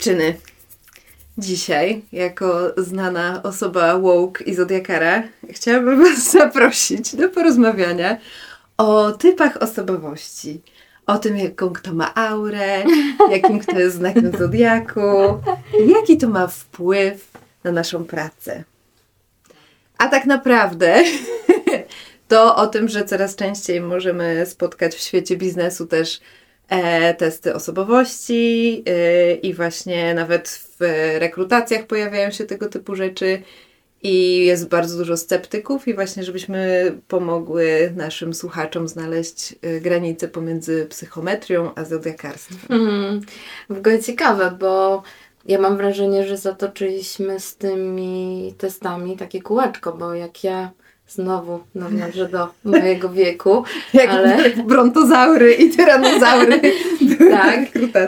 Dziewczyny, dzisiaj, jako znana osoba woke i zodiakara, chciałabym Was zaprosić do porozmawiania o typach osobowości. O tym, jaką kto ma aurę, jakim kto jest znakiem zodiaku, jaki to ma wpływ na naszą pracę. A tak naprawdę to o tym, że coraz częściej możemy spotkać w świecie biznesu też e, testy osobowości e, i właśnie nawet w rekrutacjach pojawiają się tego typu rzeczy i jest bardzo dużo sceptyków i właśnie żebyśmy pomogły naszym słuchaczom znaleźć e, granicę pomiędzy psychometrią a zodiakarstwem. Mm, w ogóle ciekawe, bo ja mam wrażenie, że zatoczyliśmy z tymi testami takie kółeczko, bo jak ja znowu nawiążę do mojego wieku, Jak ale... brontozaury i tyranozaury. tak,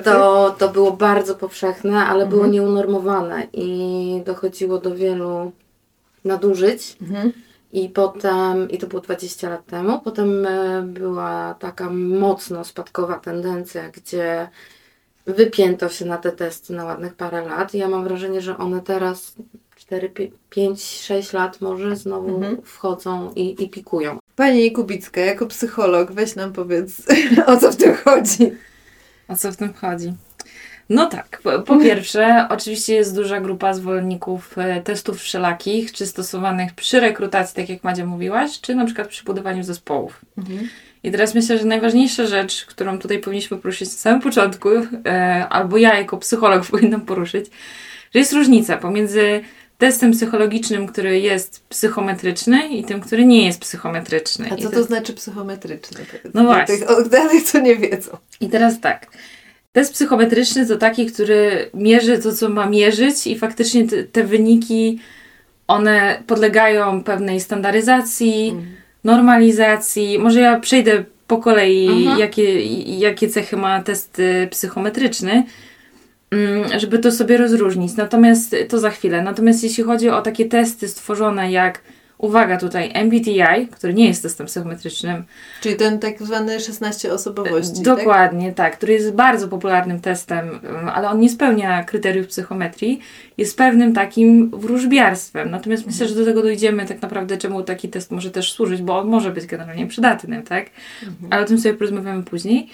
to, to było bardzo powszechne, ale mhm. było nieunormowane i dochodziło do wielu nadużyć. Mhm. I potem, i to było 20 lat temu, potem e, była taka mocno spadkowa tendencja, gdzie wypięto się na te testy na ładnych parę lat. I ja mam wrażenie, że one teraz 4, 5, 6 lat może znowu mhm. wchodzą i, i pikują. Pani Kubicka, jako psycholog, weź nam powiedz, o co w tym chodzi. O co w tym chodzi? No tak, po, po pierwsze, oczywiście jest duża grupa zwolenników e, testów wszelakich, czy stosowanych przy rekrutacji, tak jak Madzia mówiłaś, czy na przykład przy budowaniu zespołów. Mhm. I teraz myślę, że najważniejsza rzecz, którą tutaj powinniśmy poruszyć na samym początku, e, albo ja jako psycholog powinnam poruszyć, że jest różnica pomiędzy testem psychologicznym, który jest psychometryczny i tym, który nie jest psychometryczny. A co to, to znaczy psychometryczny? No właśnie. Tych oddanych, co nie wiedzą. I teraz tak. Test psychometryczny to taki, który mierzy to, co ma mierzyć i faktycznie te, te wyniki, one podlegają pewnej standaryzacji, mm. normalizacji. Może ja przejdę po kolei, jakie, jakie cechy ma test psychometryczny. Mm, żeby to sobie rozróżnić. Natomiast to za chwilę. Natomiast jeśli chodzi o takie testy stworzone jak uwaga tutaj, MBTI, który nie jest testem psychometrycznym. Czyli ten tak zwany 16 osobowości. Tak? Dokładnie, tak? tak, który jest bardzo popularnym testem, mm, ale on nie spełnia kryteriów psychometrii, jest pewnym takim wróżbiarstwem. Natomiast myślę, że do tego dojdziemy tak naprawdę, czemu taki test może też służyć, bo on może być generalnie przydatny, tak? Mhm. Ale o tym sobie porozmawiamy później.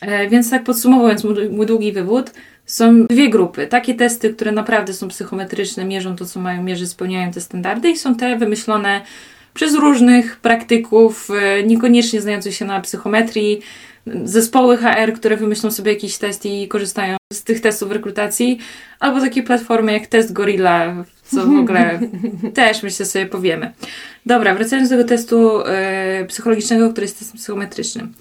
E, więc tak podsumowując mój długi wywód, są dwie grupy. Takie testy, które naprawdę są psychometryczne, mierzą to, co mają mierzyć, spełniają te standardy, i są te wymyślone przez różnych praktyków, e, niekoniecznie znających się na psychometrii, zespoły HR, które wymyślą sobie jakiś test i korzystają z tych testów w rekrutacji, albo takie platformy jak Test Gorilla, co w ogóle też myślę sobie powiemy. Dobra, wracając do tego testu yy, psychologicznego, który jest testem psychometrycznym.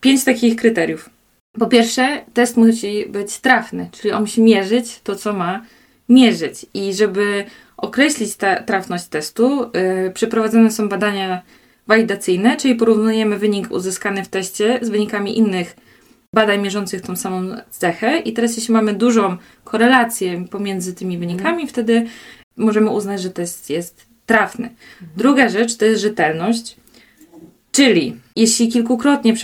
Pięć takich kryteriów. Po pierwsze, test musi być trafny, czyli on musi mierzyć to, co ma mierzyć. I żeby określić ta, trafność testu, yy, przeprowadzone są badania walidacyjne, czyli porównujemy wynik uzyskany w teście z wynikami innych badań mierzących tą samą cechę. I teraz, jeśli mamy dużą korelację pomiędzy tymi wynikami, mhm. wtedy możemy uznać, że test jest trafny. Mhm. Druga rzecz to jest rzetelność. Czyli jeśli kilkukrotnie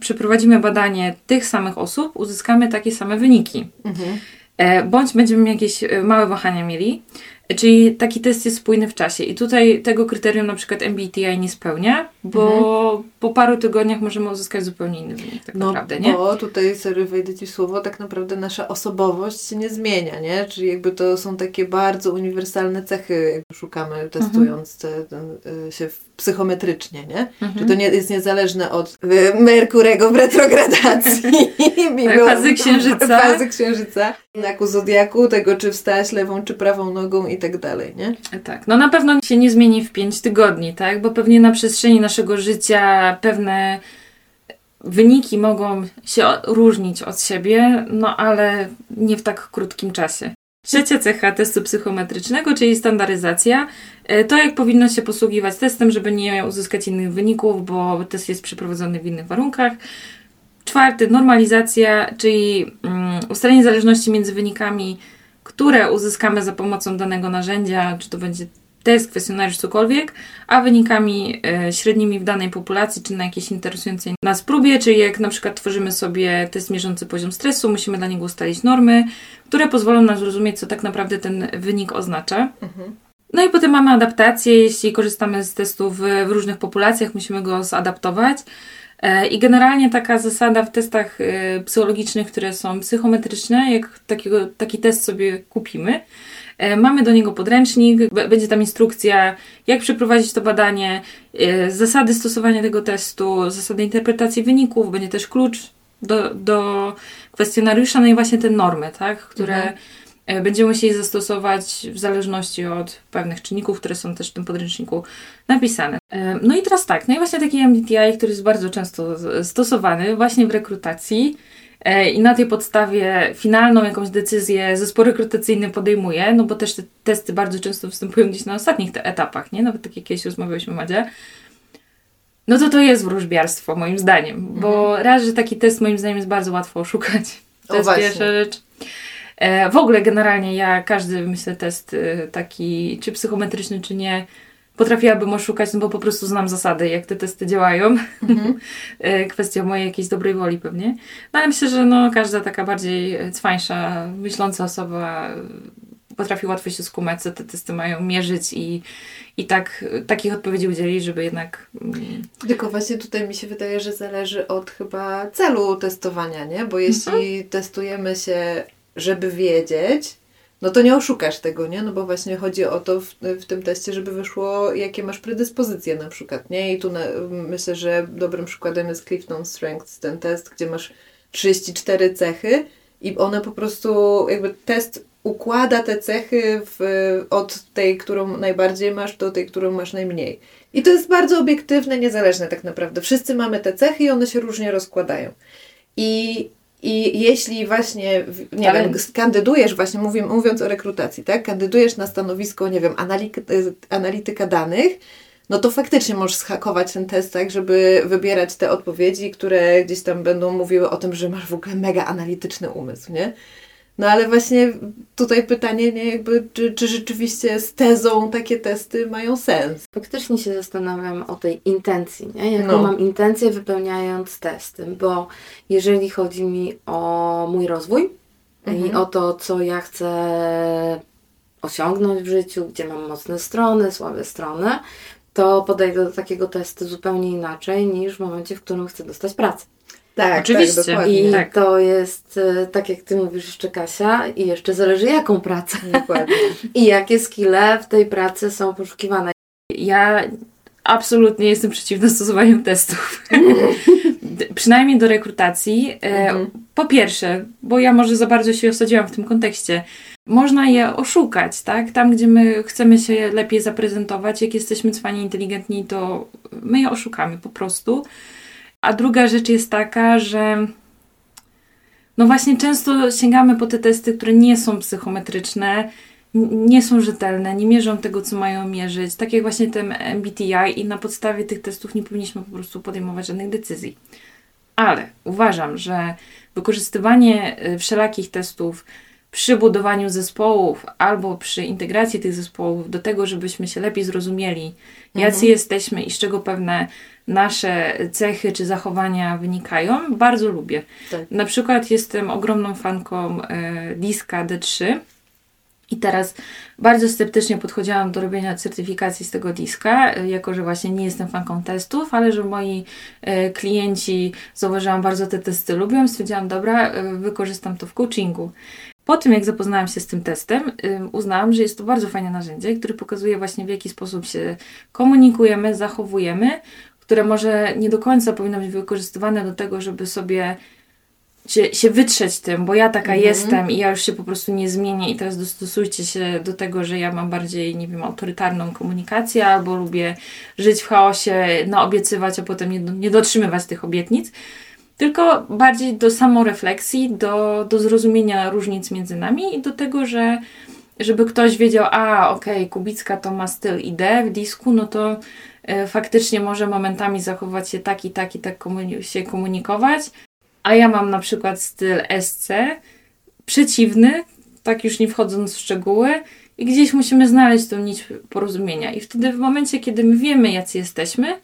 przeprowadzimy badanie tych samych osób, uzyskamy takie same wyniki. Mhm. E, bądź będziemy jakieś e, małe wahania mieli, Czyli taki test jest spójny w czasie. I tutaj tego kryterium na przykład MBTI nie spełnia, bo mhm. po paru tygodniach możemy uzyskać zupełnie inny wynik tak no, naprawdę, nie? bo tutaj, sorry, wejdę Ci słowo, tak naprawdę nasza osobowość się nie zmienia, nie? Czyli jakby to są takie bardzo uniwersalne cechy, jak szukamy testując mhm. te, te, się psychometrycznie, nie? Mhm. Czy to nie jest niezależne od y, Merkurego w retrogradacji. tak, fazy księżyca. Fazy księżyca. Znaku zodiaku, tego czy wstać lewą czy prawą nogą i tak dalej, nie? Tak, no na pewno się nie zmieni w pięć tygodni, tak? Bo pewnie na przestrzeni naszego życia pewne wyniki mogą się różnić od siebie, no ale nie w tak krótkim czasie. Trzecia cecha testu psychometrycznego, czyli standaryzacja. E, to jak powinno się posługiwać testem, żeby nie uzyskać innych wyników, bo test jest przeprowadzony w innych warunkach. Czwarty, normalizacja, czyli um, ustalenie zależności między wynikami które uzyskamy za pomocą danego narzędzia, czy to będzie test, kwestionariusz, cokolwiek, a wynikami e, średnimi w danej populacji, czy na jakiejś interesującej nas próbie, czyli jak na przykład tworzymy sobie test mierzący poziom stresu, musimy dla niego ustalić normy, które pozwolą nam zrozumieć, co tak naprawdę ten wynik oznacza. Mhm. No i potem mamy adaptację, jeśli korzystamy z testów w, w różnych populacjach, musimy go zaadaptować. E, I generalnie taka zasada w testach e, psychologicznych, które są psychometryczne, jak takiego, taki test sobie kupimy, e, mamy do niego podręcznik, będzie tam instrukcja, jak przeprowadzić to badanie, zasady stosowania tego testu, zasady interpretacji wyników, będzie też klucz do, do kwestionariusza, no i właśnie te normy, tak, które mhm będziemy musieli zastosować w zależności od pewnych czynników, które są też w tym podręczniku napisane. E, no i teraz tak, no i właśnie taki MBTI, który jest bardzo często stosowany właśnie w rekrutacji e, i na tej podstawie finalną jakąś decyzję zespół rekrutacyjny podejmuje, no bo też te testy bardzo często występują gdzieś na ostatnich etapach, nie? Nawet tak jak kiedyś rozmawialiśmy, Madzie. No to to jest wróżbiarstwo, moim zdaniem, bo mhm. raz, że taki test moim zdaniem jest bardzo łatwo oszukać. To o, jest właśnie. pierwsza rzecz. E, w ogóle generalnie ja każdy, myślę, test e, taki, czy psychometryczny, czy nie, potrafiłabym oszukać, no bo po prostu znam zasady, jak te testy działają. Mhm. E, kwestia mojej jakiejś dobrej woli pewnie. No ale myślę, że no, każda taka bardziej cwańsza, myśląca osoba potrafi łatwo się skumać, co te testy mają mierzyć i, i tak takich odpowiedzi udzielić, żeby jednak... Mm, Tylko właśnie tutaj mi się wydaje, że zależy od chyba celu testowania, nie? Bo jeśli mhm. testujemy się żeby wiedzieć, no to nie oszukasz tego, nie? No bo właśnie chodzi o to w, w tym teście, żeby wyszło, jakie masz predyspozycje na przykład, nie? I tu na, myślę, że dobrym przykładem jest Clifton Strengths, ten test, gdzie masz 34 cechy i one po prostu, jakby test układa te cechy w, od tej, którą najbardziej masz, do tej, którą masz najmniej. I to jest bardzo obiektywne, niezależne tak naprawdę. Wszyscy mamy te cechy i one się różnie rozkładają. I i jeśli właśnie, nie Ale... wiem, kandydujesz właśnie, mówię, mówiąc o rekrutacji, tak? Kandydujesz na stanowisko, nie wiem, analityka danych, no to faktycznie możesz schakować ten test tak, żeby wybierać te odpowiedzi, które gdzieś tam będą mówiły o tym, że masz w ogóle mega analityczny umysł, nie? No ale właśnie tutaj pytanie, nie, jakby, czy, czy rzeczywiście z tezą takie testy mają sens? Faktycznie się zastanawiam o tej intencji, nie? jaką no. mam intencję wypełniając testy, bo jeżeli chodzi mi o mój rozwój mhm. i o to, co ja chcę osiągnąć w życiu, gdzie mam mocne strony, słabe strony, to podejdę do takiego testu zupełnie inaczej niż w momencie, w którym chcę dostać pracę. Tak, oczywiście. Tak, I tak. to jest, e, tak jak Ty mówisz jeszcze Kasia, i jeszcze zależy jaką pracę. Dokładnie. I jakie skille w tej pracy są poszukiwane. Ja absolutnie jestem przeciwna stosowaniu testów. Przynajmniej do rekrutacji. E, mhm. Po pierwsze, bo ja może za bardzo się osadziłam w tym kontekście. Można je oszukać, tak? Tam, gdzie my chcemy się lepiej zaprezentować, jak jesteśmy cwani inteligentni, to my je oszukamy po prostu. A druga rzecz jest taka, że no właśnie często sięgamy po te testy, które nie są psychometryczne, nie są rzetelne, nie mierzą tego, co mają mierzyć, tak jak właśnie ten MBTI i na podstawie tych testów nie powinniśmy po prostu podejmować żadnych decyzji. Ale uważam, że wykorzystywanie y, wszelakich testów przy budowaniu zespołów albo przy integracji tych zespołów do tego, żebyśmy się lepiej zrozumieli, jacy mhm. jesteśmy i z czego pewne nasze cechy czy zachowania wynikają, bardzo lubię. Tak. Na przykład jestem ogromną fanką e, diska D3. I teraz bardzo sceptycznie podchodziłam do robienia certyfikacji z tego diska, e, jako że właśnie nie jestem fanką testów, ale że moi e, klienci, zauważyłam, bardzo te testy lubią, stwierdziłam, dobra, wykorzystam to w coachingu. Po tym, jak zapoznałam się z tym testem, uznałam, że jest to bardzo fajne narzędzie, które pokazuje właśnie w jaki sposób się komunikujemy, zachowujemy, które może nie do końca powinno być wykorzystywane do tego, żeby sobie się, się wytrzeć tym, bo ja taka mhm. jestem i ja już się po prostu nie zmienię i teraz dostosujcie się do tego, że ja mam bardziej, nie wiem, autorytarną komunikację albo lubię żyć w chaosie, naobiecywać, a potem nie, nie dotrzymywać tych obietnic tylko bardziej do samorefleksji, do, do zrozumienia różnic między nami i do tego, że żeby ktoś wiedział, a okej, okay, Kubicka to ma styl ID w disku, no to faktycznie może momentami zachować się tak i tak i tak się komunikować, a ja mam na przykład styl SC, przeciwny, tak już nie wchodząc w szczegóły, i gdzieś musimy znaleźć tą nić porozumienia. I wtedy w momencie, kiedy my wiemy, jacy jesteśmy,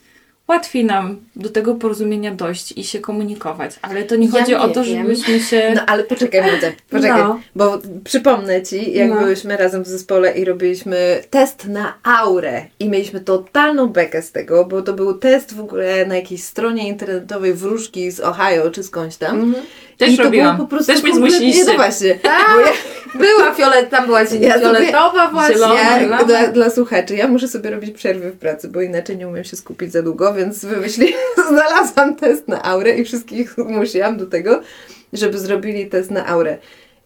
łatwiej nam do tego porozumienia dojść i się komunikować. Ale to nie Ja chodzi nie o to, wiem. żebyśmy się... No ale poczekaj, Madzia, poczekaj, No. bo przypomnę Ci, jak No. byłyśmy razem w zespole i robiliśmy test na aurę i mieliśmy totalną bekę z tego, bo to był test w ogóle na jakiejś stronie internetowej wróżki z Ohio czy skądś tam. Mhm. Też I to robiłam. było po prostu Też mnie zmusiliście. No właśnie. Tak, Bo ja, była fiolet, tam była Ja sobie- fioletowa właśnie. Zielona. dla, dla słuchaczy, ja muszę sobie robić przerwy w pracy, bo inaczej nie umiem się skupić za długo, więc wymyśliłam, znalazłam test na aurę i wszystkich zmusiłam do tego, żeby zrobili test na aurę.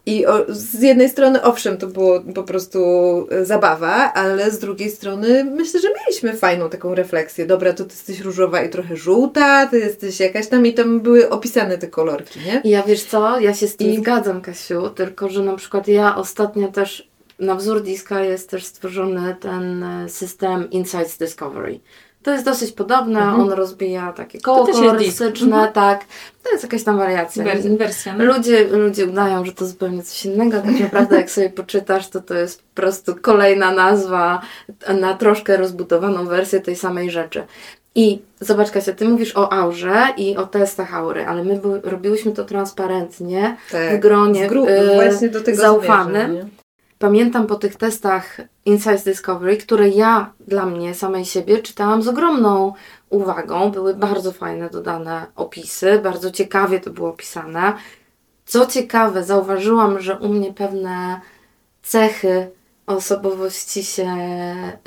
I o, z jednej strony, owszem, to było po prostu e, zabawa, ale z drugiej strony myślę, że mieliśmy fajną taką refleksję. Dobra, to ty jesteś różowa i trochę żółta, ty jesteś jakaś tam i tam były opisane te kolorki, nie? I ja wiesz co, ja się z tym I- zgadzam, Kasiu, tylko że na przykład ja ostatnio też, na wzór diska jest też stworzony ten e, system Insights Discovery. To jest dosyć podobne, Mhm. on rozbija takie koło kolorystyczne. Mhm. tak. To jest jakaś tam wariacja. Wers- wersja. No. Ludzie, ludzie udają, że to zupełnie coś innego. Tak naprawdę, jak sobie poczytasz, to to jest po prostu kolejna nazwa na troszkę rozbudowaną wersję tej samej rzeczy. I zobacz, Kasia, ty mówisz o aurze i o testach aury, ale my by, robiłyśmy to transparentnie, w gronie w gru- właśnie do tego zaufanym. zmierzam, nie? Pamiętam po tych testach Insights Discovery, które ja dla mnie samej siebie czytałam z ogromną uwagą. Były bardzo fajne dodane opisy, bardzo ciekawie to było opisane. Co ciekawe, zauważyłam, że u mnie pewne cechy osobowości się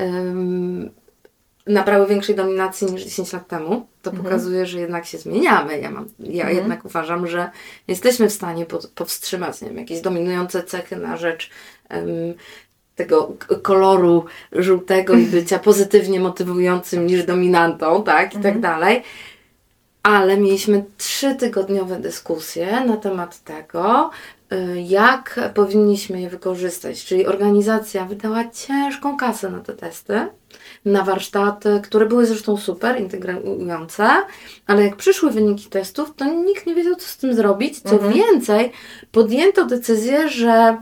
ym, nabrały większej dominacji niż 10 lat temu. To Mhm. pokazuje, że jednak się zmieniamy. Ja, mam, ja Mhm. jednak uważam, że jesteśmy w stanie po, powstrzymać nie wiem, jakieś dominujące cechy na rzecz tego koloru żółtego i bycia pozytywnie motywującym niż dominantą, tak, i tak Mhm. dalej. Ale mieliśmy trzytygodniowe dyskusje na temat tego, y, jak powinniśmy je wykorzystać. Czyli organizacja wydała ciężką kasę na te testy, na warsztaty, które były zresztą super, integrujące, ale jak przyszły wyniki testów, to nikt nie wiedział, co z tym zrobić. Co Mhm. więcej, podjęto decyzję, że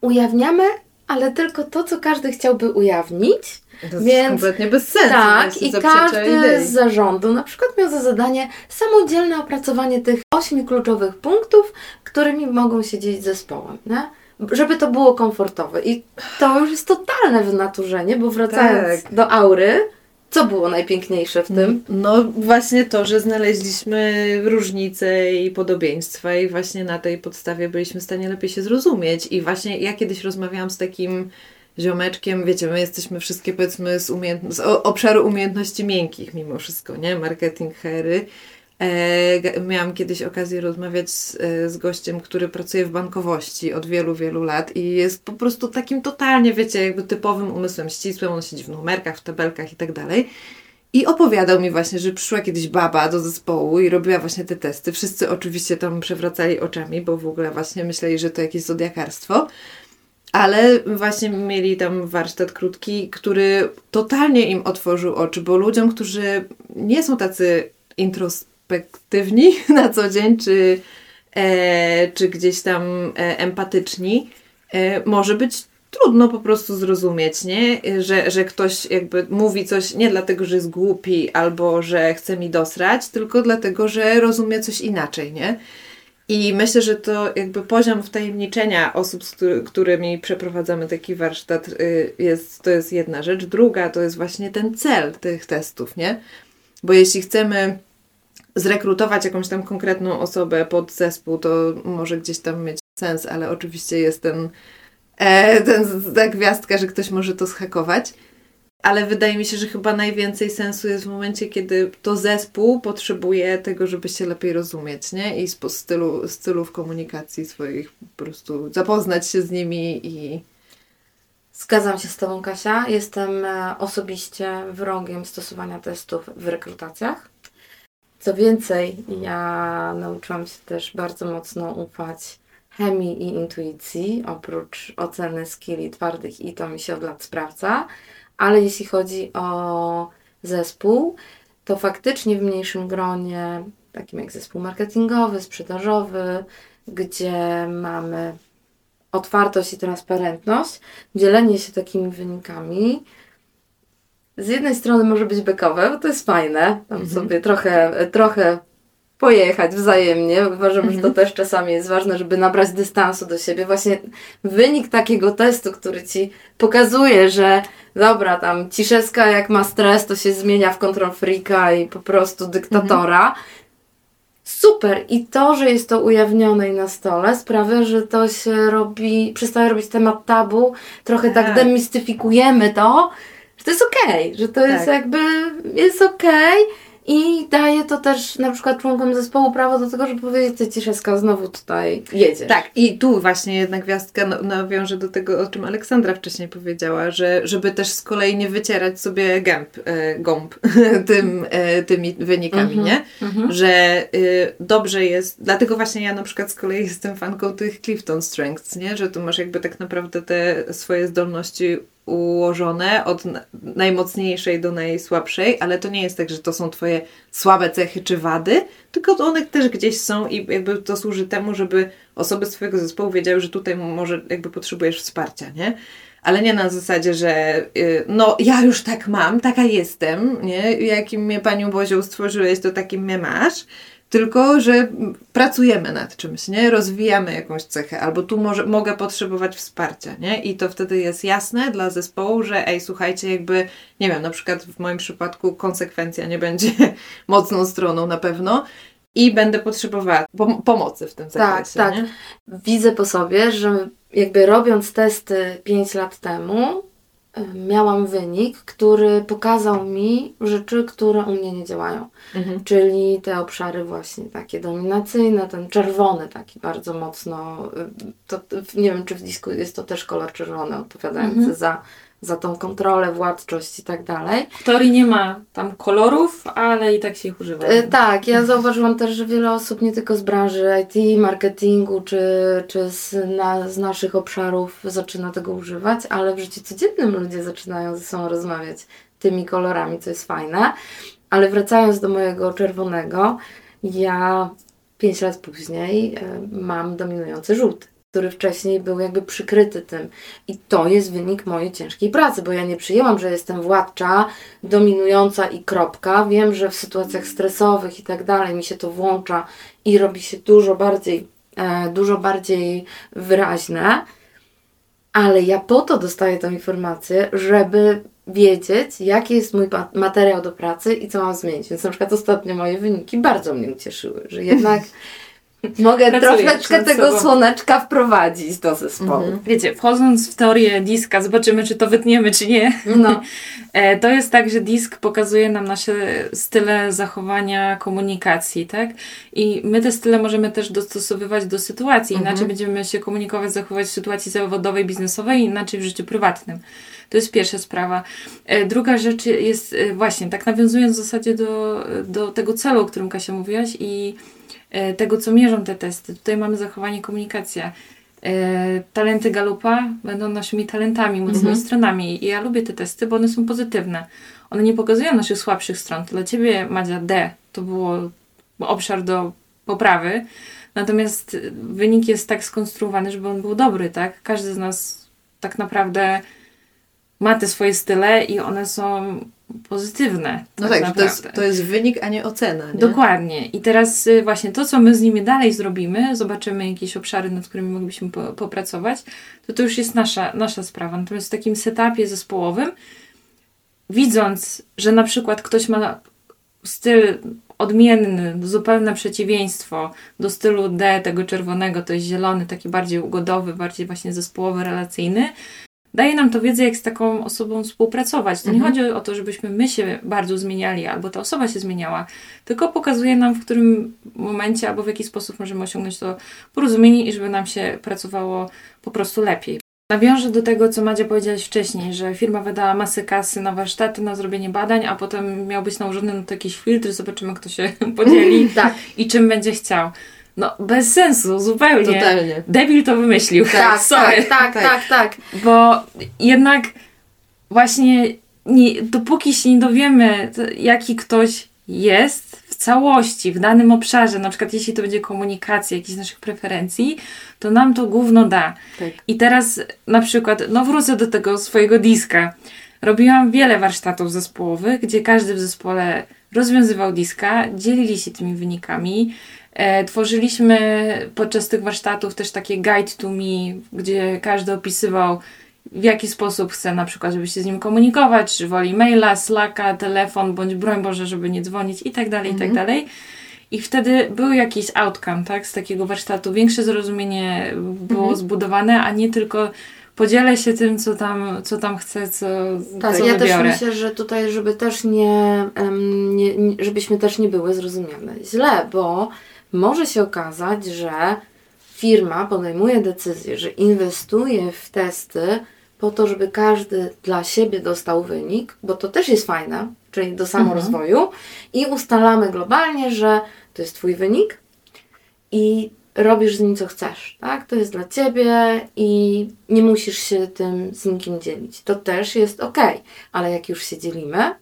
ujawniamy, ale tylko to, co każdy chciałby ujawnić. To jest Więc- kompletnie bez sensu. Tak, i każdy idei. z zarządu na przykład miał za zadanie samodzielne opracowanie tych ośmiu kluczowych punktów, którymi mogą się dzielić zespołem, nie? żeby to było komfortowe. I to już jest totalne wynaturzenie, bo wracając Tak. do aury, co było najpiękniejsze w tym? No właśnie to, że znaleźliśmy różnice i podobieństwa i właśnie na tej podstawie byliśmy w stanie lepiej się zrozumieć. I właśnie ja kiedyś rozmawiałam z takim ziomeczkiem, wiecie, my jesteśmy wszystkie powiedzmy z, umiejętno- z obszaru umiejętności miękkich mimo wszystko, nie? Marketing, hery. E, miałam kiedyś okazję rozmawiać z, e, z gościem, który pracuje w bankowości od wielu, wielu lat i jest po prostu takim totalnie, wiecie, jakby typowym umysłem ścisłym, on siedzi w numerkach, w tabelkach i tak dalej. I opowiadał mi właśnie, że przyszła kiedyś baba do zespołu i robiła właśnie te testy. Wszyscy oczywiście tam przewracali oczami, bo w ogóle właśnie myśleli, że to jakieś zodiakarstwo. Ale właśnie mieli tam warsztat krótki, który totalnie im otworzył oczy, bo ludziom, którzy nie są tacy introspektywni na co dzień, czy, e, czy gdzieś tam e, empatyczni, e, może być trudno po prostu zrozumieć, nie? Że, że ktoś jakby mówi coś nie dlatego, że jest głupi albo że chce mi dosrać, tylko dlatego, że rozumie coś inaczej, nie? I myślę, że to jakby poziom wtajemniczenia osób, z który, którymi przeprowadzamy taki warsztat, y, jest, to jest jedna rzecz. Druga to jest właśnie ten cel tych testów, nie? Bo jeśli chcemy zrekrutować jakąś tam konkretną osobę pod zespół, to może gdzieś tam mieć sens, ale oczywiście jest ten, e, ten, ta gwiazdka, że ktoś może to schakować. Ale wydaje mi się, że chyba najwięcej sensu jest w momencie, kiedy to zespół potrzebuje tego, żeby się lepiej rozumieć, nie? I z stylu, stylów komunikacji swoich po prostu zapoznać się z nimi i Zgadzam się z Tobą, Kasia. Jestem e, osobiście wrogiem stosowania testów w rekrutacjach. Co więcej, ja nauczyłam się też bardzo mocno ufać chemii i intuicji, oprócz oceny skilli twardych i to mi się od lat sprawdza. Ale jeśli chodzi o zespół, to faktycznie w mniejszym gronie, takim jak zespół marketingowy, sprzedażowy, gdzie mamy otwartość i transparentność, dzielenie się takimi wynikami. Z jednej strony może być bekowe, bo to jest fajne, tam mhm. sobie trochę, trochę pojechać wzajemnie. Uważam, mhm. że to mhm. też czasami jest ważne, żeby nabrać dystansu do siebie. Właśnie wynik takiego testu, który ci pokazuje, że dobra, tam Ciszewska jak ma stres, to się zmienia w control freaka i po prostu dyktatora. Mhm. Super! I to, że jest to ujawnione i na stole sprawia, że to się robi, przestaje robić temat tabu, trochę tak, tak demistyfikujemy to, to jest okej, okay, że to tak. jest jakby, jest okej. Okay i daje to też na przykład członkom zespołu prawo do tego, żeby powiedzieć, że Ciszewska znowu tutaj jedzie. Tak, i tu właśnie jedna gwiazdka nawiąże do tego, o czym Aleksandra wcześniej powiedziała, że żeby też z kolei nie wycierać sobie gęb, e, gąb tym, e, tymi wynikami, -hmm, nie? -hmm. Że e, dobrze jest, dlatego właśnie ja na przykład z kolei jestem fanką tych Clifton Strengths, nie? Że tu masz jakby tak naprawdę te swoje zdolności ułożone od najmocniejszej do najsłabszej, ale to nie jest tak, że to są Twoje słabe cechy czy wady, tylko one też gdzieś są i jakby to służy temu, żeby osoby z Twojego zespołu wiedziały, że tutaj może jakby potrzebujesz wsparcia, nie? Ale nie na zasadzie, że y, no ja już tak mam, taka jestem, nie? Jakim mnie Panią Bozią stworzyłeś, to takim mnie masz tylko że pracujemy nad czymś, nie? Rozwijamy jakąś cechę, albo tu może, mogę potrzebować wsparcia, nie? I to wtedy jest jasne dla zespołu, że ej, słuchajcie, jakby, nie wiem, na przykład w moim przypadku konsekwencja nie będzie mocną stroną na pewno i będę potrzebowała pom pomocy w tym zakresie. Tak, tak. Widzę po sobie, że jakby robiąc testy 5 lat temu, miałam wynik, który pokazał mi rzeczy, które u mnie nie działają. Mhm. Czyli te obszary właśnie takie dominacyjne, ten czerwony taki bardzo mocno, y, to, nie wiem czy w disku jest to też kolor czerwony odpowiadający mhm. za za tą kontrolę, władczość i tak dalej. W teorii nie ma tam kolorów, ale i tak się ich używa. E, tak, ja zauważyłam też, że wiele osób nie tylko z branży IT, marketingu czy, czy z, na, z naszych obszarów zaczyna tego używać, ale w życiu codziennym ludzie zaczynają ze sobą rozmawiać tymi kolorami, co jest fajne. Ale wracając do mojego czerwonego, ja pięć lat później y, mam dominujący żółty który wcześniej był jakby przykryty tym. I to jest wynik mojej ciężkiej pracy, bo ja nie przyjęłam, że jestem władcza, dominująca i kropka. Wiem, że w sytuacjach stresowych i tak dalej mi się to włącza i robi się dużo bardziej, e, dużo bardziej wyraźne. Ale ja po to dostaję tę informację, żeby wiedzieć, jaki jest mój materiał do pracy i co mam zmienić. Więc na przykład ostatnio moje wyniki bardzo mnie ucieszyły, że jednak Mogę troszeczkę tego słoneczka wprowadzić do zespołu. Mhm. Wiecie, wchodząc w teorię diska, zobaczymy, czy to wytniemy, czy nie. No. E, to jest tak, że disk pokazuje nam nasze style zachowania komunikacji, tak? I my te style możemy też dostosowywać do sytuacji. Inaczej mhm. będziemy się komunikować, zachować w sytuacji zawodowej, biznesowej, inaczej w życiu prywatnym. To jest pierwsza sprawa. E, druga rzecz jest e, właśnie, tak nawiązując w zasadzie do, do tego celu, o którym Kasia mówiłaś i tego, co mierzą te testy. Tutaj mamy zachowanie, komunikacja. E, talenty Galupa będą naszymi talentami, mocnymi mhm. stronami. I ja lubię te testy, bo one są pozytywne. One nie pokazują naszych słabszych stron. Dla Ciebie, Madzia, D to było obszar do poprawy. Natomiast wynik jest tak skonstruowany, żeby on był dobry, tak? Każdy z nas tak naprawdę ma te swoje style i one są pozytywne. No tak, tak to, jest, to jest wynik, a nie ocena. Nie? Dokładnie. I teraz y, właśnie to, co my z nimi dalej zrobimy, zobaczymy jakieś obszary, nad którymi moglibyśmy po, popracować, to to już jest nasza, nasza sprawa. Natomiast w takim setupie zespołowym, widząc, że na przykład ktoś ma styl odmienny, zupełne przeciwieństwo do stylu D, tego czerwonego, to jest zielony, taki bardziej ugodowy, bardziej właśnie zespołowy, relacyjny, daje nam to wiedzę, jak z taką osobą współpracować. To mhm. nie chodzi o to, żebyśmy my się bardzo zmieniali, albo ta osoba się zmieniała, tylko pokazuje nam, w którym momencie albo w jaki sposób możemy osiągnąć to porozumienie i żeby nam się pracowało po prostu lepiej. Nawiążę do tego, co Madzia powiedziałaś wcześniej, że firma wydała masę kasy na warsztaty, na zrobienie badań, a potem miał być nałożony na to jakiś filtr, zobaczymy, kto się podzieli tak. i czym będzie chciał. No, bez sensu, zupełnie. Totalnie. Debil to wymyślił. Tak, tak Sorry. Tak, tak, tak, tak, tak. Bo jednak właśnie nie, dopóki się nie dowiemy, jaki ktoś jest w całości, w danym obszarze, na przykład jeśli to będzie komunikacja, jakichś naszych preferencji, to nam to gówno da. Tak. I teraz na przykład, no wrócę do tego swojego diska. Robiłam wiele warsztatów zespołowych, gdzie każdy w zespole rozwiązywał diska, dzielili się tymi wynikami. E, tworzyliśmy podczas tych warsztatów też takie guide to me, gdzie każdy opisywał w jaki sposób chce na przykład, żeby się z nim komunikować, czy woli maila, slacka, telefon, bądź broń Boże, żeby nie dzwonić i tak dalej, i tak mhm. dalej. I wtedy był jakiś outcome, tak, z takiego warsztatu. Większe zrozumienie było mhm. zbudowane, a nie tylko podzielę się tym, co tam, co tam chcę, co Tak, co ja wybiorę. też myślę, że tutaj, żeby też nie, nie, nie, żebyśmy też nie były zrozumiane źle, bo może się okazać, że firma podejmuje decyzję, że inwestuje w testy po to, żeby każdy dla siebie dostał wynik, bo to też jest fajne, czyli do samorozwoju, mhm. i ustalamy globalnie, że to jest Twój wynik i robisz z nim co chcesz, tak? To jest dla Ciebie i nie musisz się tym z nikim dzielić. To też jest ok, ale jak już się dzielimy,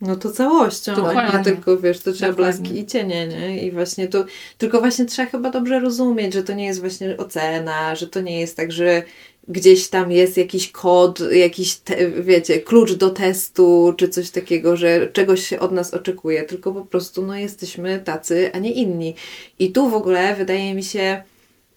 no to całością, Dokładnie. tylko wiesz, to trzeba Dokładnie. blaski i cienie, nie? I właśnie to, tylko właśnie trzeba chyba dobrze rozumieć, że to nie jest właśnie ocena, że to nie jest tak, że gdzieś tam jest jakiś kod, jakiś, te, wiecie, klucz do testu, czy coś takiego, że czegoś się od nas oczekuje, tylko po prostu, no jesteśmy tacy, a nie inni. I tu w ogóle wydaje mi się,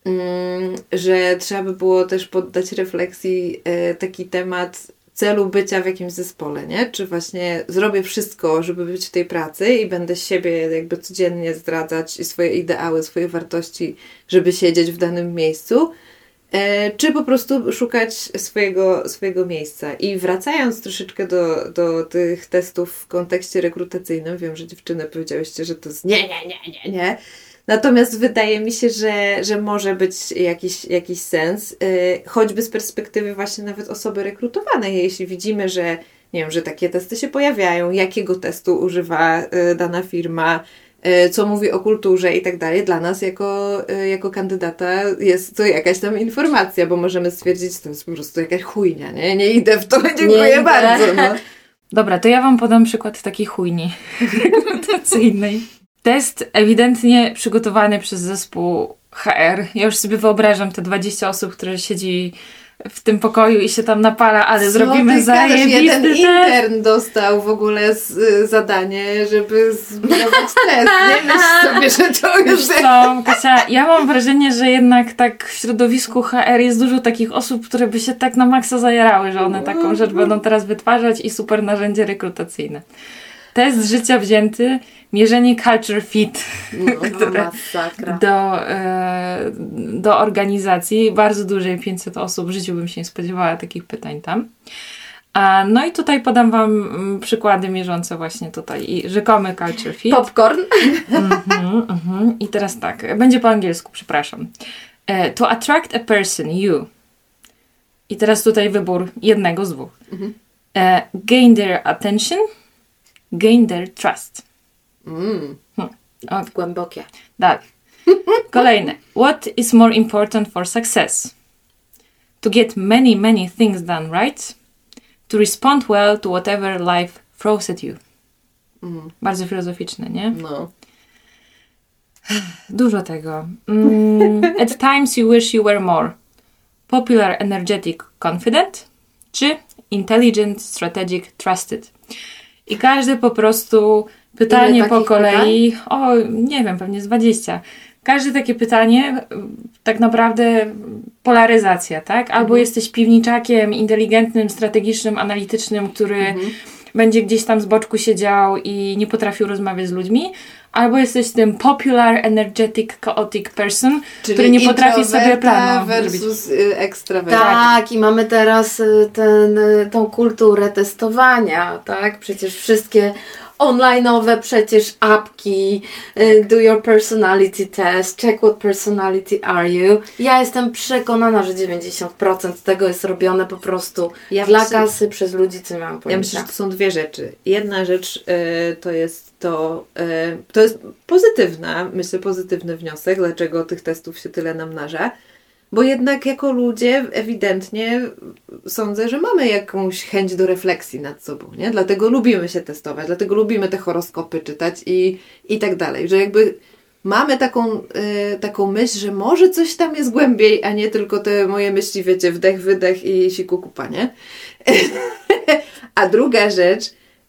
mm, że trzeba by było też poddać refleksji e, taki temat celu bycia w jakimś zespole, nie? Czy właśnie zrobię wszystko, żeby być w tej pracy i będę siebie jakby codziennie zdradzać i swoje ideały, swoje wartości, żeby siedzieć w danym miejscu, e, czy po prostu szukać swojego, swojego miejsca. I wracając troszeczkę do, do tych testów w kontekście rekrutacyjnym, wiem, że dziewczyny powiedziałyście, że to jest nie, nie, nie, nie, nie, Natomiast wydaje mi się, że, że może być jakiś, jakiś sens, yy, choćby z perspektywy właśnie nawet osoby rekrutowanej, jeśli widzimy, że nie wiem, że takie testy się pojawiają, jakiego testu używa yy, dana firma, yy, co mówi o kulturze i tak dalej, dla nas jako, y, jako kandydata jest to jakaś tam informacja, bo możemy stwierdzić, że to jest po prostu jakaś chujnia, nie? Nie idę w to, dziękuję nie bardzo. No. Dobra, to ja Wam podam przykład takiej chujni rekrutacyjnej. Test ewidentnie przygotowany przez zespół HR. Ja już sobie wyobrażam te 20 osób, które siedzi w tym pokoju i się tam napala, ale Co zrobimy zajebisty Jeden test. intern dostał w ogóle z, y, zadanie, żeby zbudować test. Nie myśl sobie, że to już... Co, Kasia, ja mam wrażenie, że jednak tak w środowisku HR jest dużo takich osób, które by się tak na maksa zajarały, że one taką rzecz będą teraz wytwarzać i super narzędzie rekrutacyjne. Test życia wzięty mierzenie culture fit no, które do, e, do organizacji bardzo dużej, 500 osób, w życiu bym się nie spodziewała takich pytań tam. A, no i tutaj podam Wam mm, przykłady mierzące właśnie tutaj i rzekomy culture fit. Popcorn. Mm-hmm, mm-hmm. I teraz tak, będzie po angielsku, przepraszam. E, to attract a person, you. I teraz tutaj wybór jednego z dwóch. Mm-hmm. E, gain their attention, gain their trust. Mm. Hmm. O, głębokie. Tak. Kolejne. What is more important for success? To get many, many things done right. To respond well to whatever life throws at you. Mm. Bardzo filozoficzne, nie? No. Dużo tego. Mm, at times you wish you were more popular, energetic, confident, czy intelligent, strategic, trusted. I każdy po prostu Pytanie po kolei, pytań? o nie wiem, pewnie z 20. Każde takie pytanie, tak naprawdę polaryzacja, tak? Albo mhm. jesteś piwniczakiem inteligentnym, strategicznym, analitycznym, który mhm. Będzie gdzieś tam z boczku siedział i nie potrafił rozmawiać z ludźmi, albo jesteś tym popular, energetic, chaotic person, Czyli który nie potrafi sobie planu versus y, ekstrawerta. Tak, i mamy teraz y, ten, y, tą kulturę testowania, tak? Przecież wszystkie online'owe przecież apki, y, do your personality test, check what personality are you. Ja jestem przekonana, że 90% tego jest robione po prostu ja dla myślę, kasy przez ludzi, co mają pojęcia. Ja myślę, że to są dwie rzeczy. Jedna rzecz y, to jest to, y, to jest pozytywna, myślę, pozytywny wniosek, dlaczego tych testów się tyle namnaża. Bo jednak jako ludzie ewidentnie sądzę, że mamy jakąś chęć do refleksji nad sobą, nie? Dlatego lubimy się testować, dlatego lubimy te horoskopy czytać i, i tak dalej, że jakby mamy taką, y, taką myśl, że może coś tam jest głębiej, a nie tylko te moje myśli, wiecie, wdech, wydech i siku kupa, nie? a druga rzecz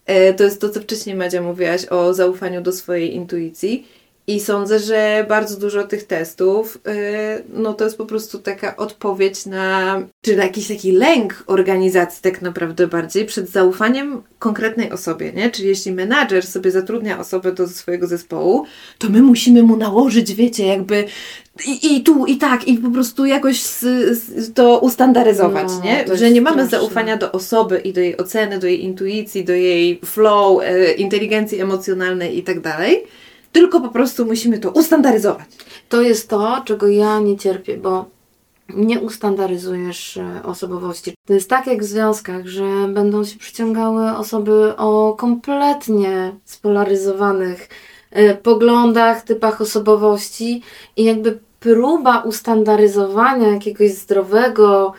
y, to jest to, co wcześniej Madzia mówiłaś o zaufaniu do swojej intuicji i sądzę, że bardzo dużo tych testów, yy, no to jest po prostu taka odpowiedź na, czy na jakiś taki lęk organizacji tak naprawdę bardziej przed zaufaniem konkretnej osobie, nie? Czyli jeśli menadżer sobie zatrudnia osobę do swojego zespołu, to my musimy mu nałożyć, wiecie, jakby i, i tu, i tak, i po prostu jakoś to ustandaryzować, no, nie? Że nie mamy straszne. zaufania do osoby i do jej oceny, do jej intuicji, do jej flow, yy, inteligencji emocjonalnej i tak dalej tylko po prostu musimy to ustandaryzować. To jest to, czego ja nie cierpię, bo nie ustandaryzujesz e, osobowości. To jest tak jak w związkach, że będą się przyciągały osoby o kompletnie spolaryzowanych e, poglądach, typach osobowości i jakby próba ustandaryzowania jakiegoś zdrowego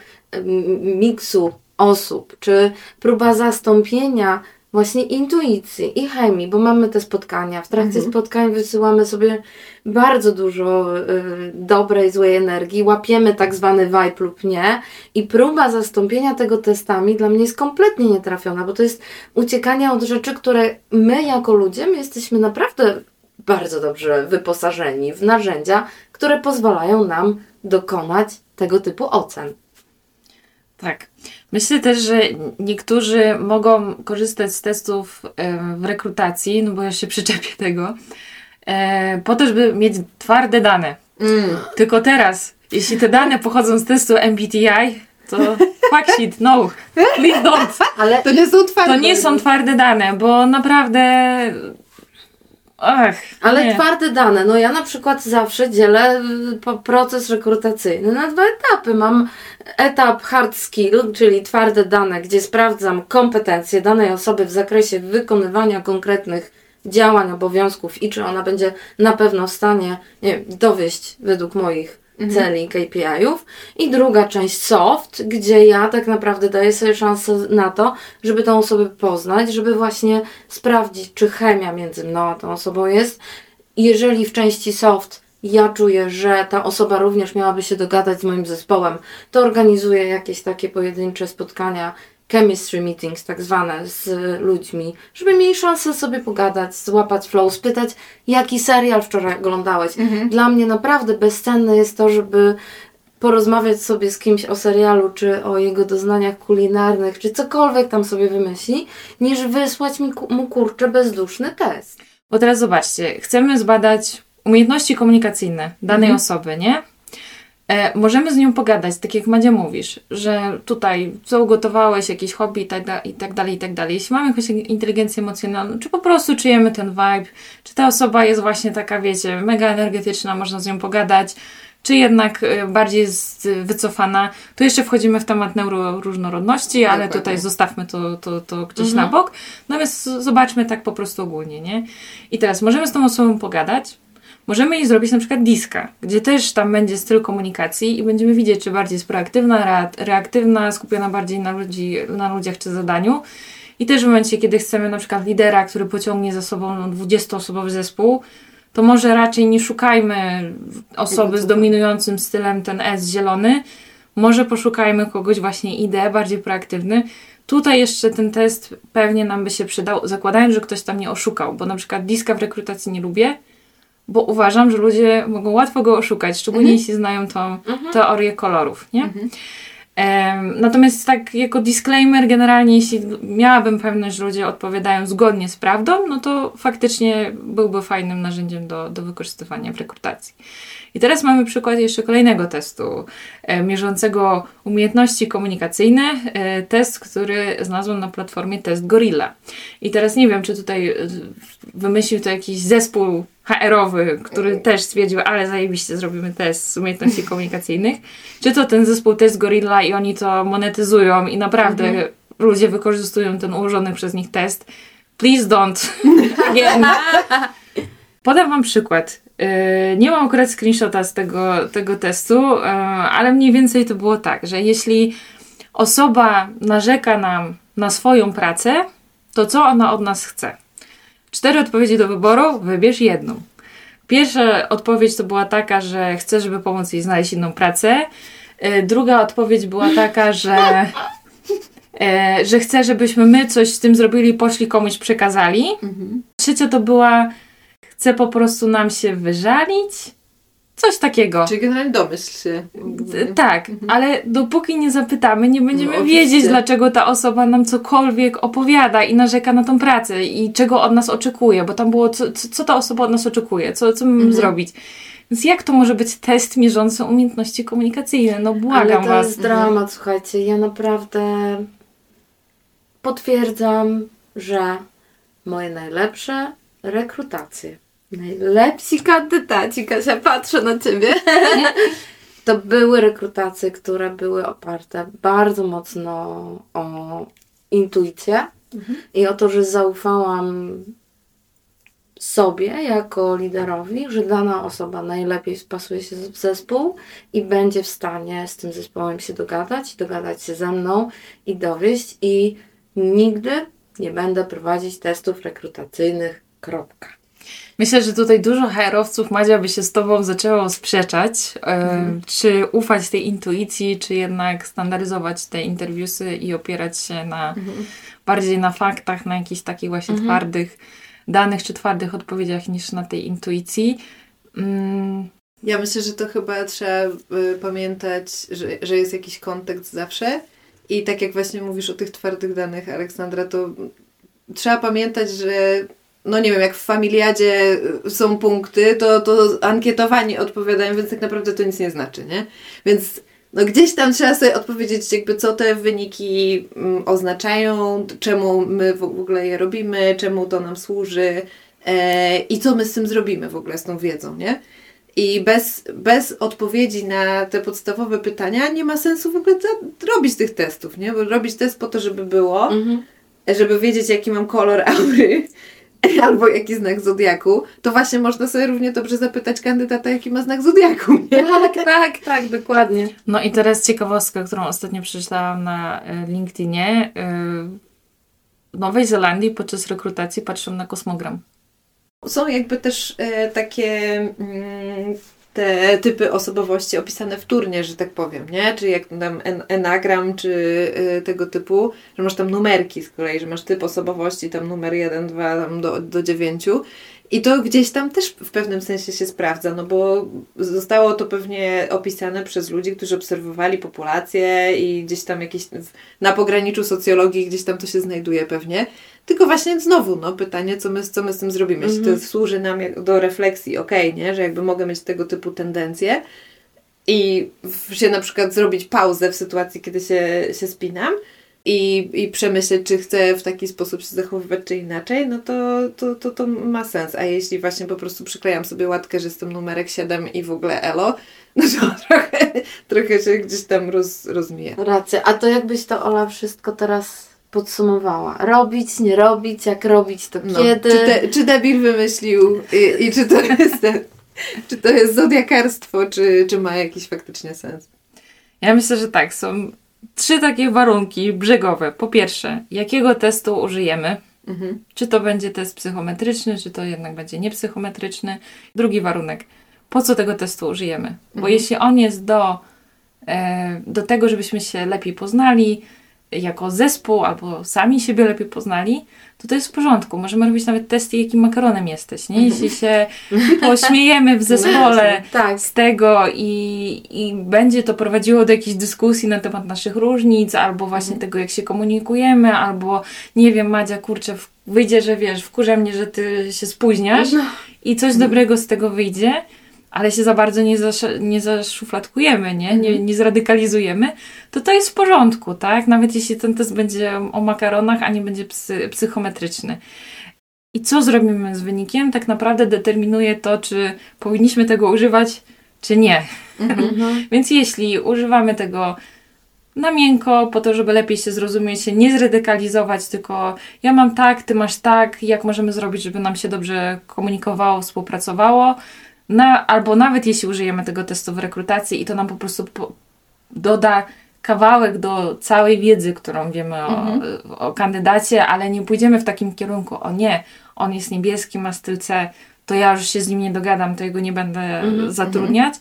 miksu osób, czy próba zastąpienia właśnie intuicji i chemii, bo mamy te spotkania. W trakcie mhm. spotkań wysyłamy sobie bardzo dużo y, dobrej, złej energii, łapiemy tak zwany vibe lub nie i próba zastąpienia tego testami dla mnie jest kompletnie nietrafiona, bo to jest uciekanie od rzeczy, które my jako ludzie, my jesteśmy naprawdę bardzo dobrze wyposażeni w narzędzia, które pozwalają nam dokonać tego typu ocen. Tak. Myślę też, że niektórzy mogą korzystać z testów w rekrutacji, no bo ja się przyczepię tego, po to, żeby mieć twarde dane. Mm. Tylko teraz, jeśli te dane pochodzą z testu MBTI, to fuck shit, no, please don't. Ale to nie są twarde. To nie są twarde dane, bo naprawdę Ach, Ale nie. twarde dane. No ja na przykład zawsze dzielę y, proces rekrutacyjny na dwa etapy. Mam etap hard skill, czyli twarde dane, gdzie sprawdzam kompetencje danej osoby w zakresie wykonywania konkretnych działań, obowiązków i czy ona będzie na pewno w stanie nie dowieść według moich. Celi KPI-ów. I druga część soft, gdzie ja tak naprawdę daję sobie szansę na to, żeby tą osobę poznać, żeby właśnie sprawdzić, czy chemia między mną a tą osobą jest. Jeżeli w części soft ja czuję, że ta osoba również miałaby się dogadać z moim zespołem, to organizuję jakieś takie pojedyncze spotkania, chemistry meetings tak zwane z ludźmi, żeby mieli szansę sobie pogadać, złapać flow, spytać, jaki serial wczoraj oglądałeś. Mhm. Dla mnie naprawdę bezcenne jest to, żeby porozmawiać sobie z kimś o serialu, czy o jego doznaniach kulinarnych, czy cokolwiek tam sobie wymyśli, niż wysłać mi, mu kurczę bezduszny test. Bo teraz zobaczcie, chcemy zbadać umiejętności komunikacyjne danej mhm. osoby, nie? E, możemy z nią pogadać, tak jak Madzia mówisz, że tutaj co ugotowałeś, jakieś hobby i tak, da, i tak dalej, i tak dalej. Jeśli mamy jakąś inteligencję emocjonalną, czy po prostu czujemy ten vibe, czy ta osoba jest właśnie taka, wiecie, mega energetyczna, można z nią pogadać, czy jednak e, bardziej jest wycofana. Tu jeszcze wchodzimy w temat neuroróżnorodności, ale tutaj zostawmy to, to, to gdzieś mhm. na bok. Natomiast zobaczmy tak po prostu ogólnie, nie? I teraz możemy z tą osobą pogadać, Możemy jej zrobić na przykład diska, gdzie też tam będzie styl komunikacji i będziemy widzieć, czy bardziej jest proaktywna, reaktywna, skupiona bardziej na, ludzi, na ludziach czy zadaniu. I też w momencie, kiedy chcemy na przykład lidera, który pociągnie za sobą 20-osobowy zespół, to może raczej nie szukajmy osoby z dominującym stylem ten S zielony, może poszukajmy kogoś właśnie ideę, bardziej proaktywny. Tutaj jeszcze ten test pewnie nam by się przydał, zakładając, że ktoś tam nie oszukał, bo na przykład diska w rekrutacji nie lubię, bo uważam, że ludzie mogą łatwo go oszukać, szczególnie mhm. jeśli znają tą mhm. teorię kolorów, nie? Mhm. Um, natomiast tak jako disclaimer, generalnie jeśli miałabym pewność, że ludzie odpowiadają zgodnie z prawdą, no to faktycznie byłby fajnym narzędziem do, do wykorzystywania w rekrutacji. I teraz mamy przykład jeszcze kolejnego testu e, mierzącego umiejętności komunikacyjne. E, test, który znalazłam na platformie Test Gorilla. I teraz nie wiem, czy tutaj e, wymyślił to jakiś zespół HR-owy, który też stwierdził, ale zajebiście zrobimy test z umiejętności komunikacyjnych. Czy to ten zespół Test Gorilla i oni to monetyzują i naprawdę mhm. ludzie wykorzystują ten ułożony przez nich test. Please don't. Podam Wam przykład. Yy, nie mam akurat screenshota z tego, tego testu, yy, ale mniej więcej to było tak, że jeśli osoba narzeka nam na swoją pracę, to co ona od nas chce? Cztery odpowiedzi do wyboru, wybierz jedną. Pierwsza odpowiedź to była taka, że chce, żeby pomóc jej znaleźć inną pracę. Yy, druga odpowiedź była taka, że, że chce, żebyśmy my coś z tym zrobili, poszli komuś przekazali. Mhm. Trzecia to była chce po prostu nam się wyżalić. Coś takiego. Czyli generalnie domyśl się. Tak, mhm. ale dopóki nie zapytamy, nie będziemy no, wiedzieć, dlaczego ta osoba nam cokolwiek opowiada i narzeka na tą pracę i czego od nas oczekuje, bo tam było, co, co ta osoba od nas oczekuje, co, co mamy mhm. zrobić. Więc jak to może być test mierzący umiejętności komunikacyjne? No błagam Ale to was. jest dramat, mhm. słuchajcie. Ja naprawdę potwierdzam, że moje najlepsze rekrutacje Najlepsi kandydaci, Kasia, patrzę na Ciebie. To były rekrutacje, które były oparte bardzo mocno o intuicję mhm. i o to, że zaufałam sobie jako liderowi, że dana osoba najlepiej wpasuje się w zespół i będzie w stanie z tym zespołem się dogadać, dogadać się ze mną i dowieść i nigdy nie będę prowadzić testów rekrutacyjnych. Kropka. Myślę, że tutaj dużo HR-owców, Madzia, by się z Tobą zaczęło sprzeczać, mhm. czy ufać tej intuicji, czy jednak standaryzować te interwiusy i opierać się na mhm. bardziej na faktach, na jakichś takich właśnie mhm. twardych danych, czy twardych odpowiedziach niż na tej intuicji. Mm. Ja myślę, że to chyba trzeba y, pamiętać, że, że jest jakiś kontekst zawsze. I tak jak właśnie mówisz o tych twardych danych, Aleksandra, to trzeba pamiętać, że no nie wiem, jak w familiadzie są punkty, to, to ankietowani odpowiadają, więc tak naprawdę to nic nie znaczy, nie? Więc no gdzieś tam trzeba sobie odpowiedzieć, jakby co te wyniki mm, oznaczają, czemu my w ogóle je robimy, czemu to nam służy e, i co my z tym zrobimy w ogóle z tą wiedzą, nie? I bez, bez odpowiedzi na te podstawowe pytania nie ma sensu w ogóle robić tych testów, nie? Bo robić test po to, żeby było, mhm. żeby wiedzieć, jaki mam kolor aury, albo jaki znak zodiaku, to właśnie można sobie równie dobrze zapytać kandydata, jaki ma znak zodiaku. Nie? Tak, tak, tak, dokładnie. No i teraz ciekawostka, którą ostatnio przeczytałam na e, LinkedInie. E, w Nowej Zelandii podczas rekrutacji patrzą na kosmogram. Są jakby też e, takie mm, te typy osobowości opisane wtórnie, że tak powiem, nie? Czy jak tam en enagram, czy y, tego typu, że masz tam numerki z kolei, że masz typ osobowości, tam numer 1, 2, tam do, do 9 i to gdzieś tam też w pewnym sensie się sprawdza, no bo zostało to pewnie opisane przez ludzi, którzy obserwowali populację i gdzieś tam jakieś na pograniczu socjologii gdzieś tam to się znajduje pewnie. Tylko właśnie znowu, no pytanie, co my, co my z tym zrobimy? Jeśli to mhm. służy nam do refleksji, okej, okay, nie? Że jakby mogę mieć tego typu tendencje i się na przykład zrobić pauzę w sytuacji, kiedy się, się spinam, i, i przemyśleć, czy chcę w taki sposób się zachowywać, czy inaczej, no to, to, to, to ma sens. A jeśli właśnie po prostu przyklejam sobie łatkę, że jestem numerek 7 i w ogóle elo, no to trochę, trochę się gdzieś tam roz, rozmija. Racja. A to jakbyś to Ola wszystko teraz podsumowała. Robić, nie robić, jak robić, to no. kiedy. Czy, te, czy debil wymyślił i, i czy to jest czy to jest zodiakarstwo, czy, czy ma jakiś faktycznie sens? Ja myślę, że tak. Są trzy takie warunki brzegowe. Po pierwsze, jakiego testu użyjemy? Mhm. Czy to będzie test psychometryczny, czy to jednak będzie niepsychometryczny? Drugi warunek, po co tego testu użyjemy? Bo mhm. jeśli on jest do, e, do tego, żebyśmy się lepiej poznali, jako zespół albo sami siebie lepiej poznali, to to jest w porządku. Możemy robić nawet testy, jakim makaronem jesteś, nie? Jeśli się pośmiejemy w zespole tak. z tego i, i będzie to prowadziło do jakiejś dyskusji na temat naszych różnic, albo właśnie mhm. tego, jak się komunikujemy, albo nie wiem, Madzia, kurczę, wyjdzie, że wiesz, wkurza mnie, że ty się spóźniasz no. i coś dobrego z tego wyjdzie, ale się za bardzo nie, zasz, nie zaszufladkujemy, nie? nie? Mhm. nie zradykalizujemy, to to jest w porządku, tak? Nawet jeśli ten test będzie o makaronach, a nie będzie psy, psychometryczny. I co zrobimy z wynikiem, tak naprawdę determinuje to, czy powinniśmy tego używać, czy nie. Mhm. Więc jeśli używamy tego na miękko, po to, żeby lepiej się zrozumieć, się nie zradykalizować, tylko ja mam tak, ty masz tak, jak możemy zrobić, żeby nam się dobrze komunikowało, współpracowało, na, albo nawet jeśli użyjemy tego testu w rekrutacji i to nam po prostu po, doda kawałek do całej wiedzy, którą wiemy o, mhm. o, kandydacie, ale nie pójdziemy w takim kierunku, o nie, on jest niebieski, ma styl C, to ja już się z nim nie dogadam, to jego nie będę mhm. zatrudniać,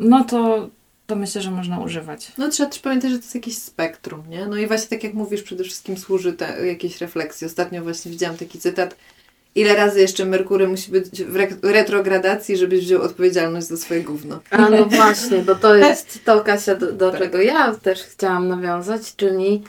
no to, to myślę, że można używać. No trzeba też pamiętać, że to jest jakieś spektrum, nie? No i właśnie tak jak mówisz, przede wszystkim służy te, jakiejś refleksji. Ostatnio właśnie widziałam taki cytat, ile razy jeszcze Merkury musi być w retrogradacji, żebyś wziął odpowiedzialność za swoje gówno. A no właśnie, bo to jest to, Kasia, do, do tak. czego ja też chciałam nawiązać, czyli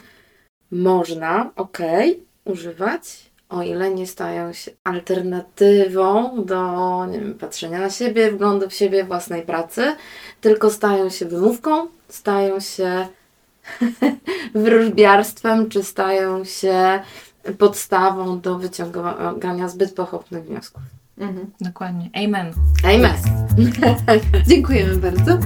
można, okej, okay, używać, o ile nie stają się alternatywą do nie wiem, patrzenia na siebie, wglądu w siebie, własnej pracy, tylko stają się wymówką, stają się wróżbiarstwem, czy stają się podstawą do wyciągania zbyt pochopnych wniosków. Mhm. Dokładnie. Amen. Amen. Dziękujemy bardzo.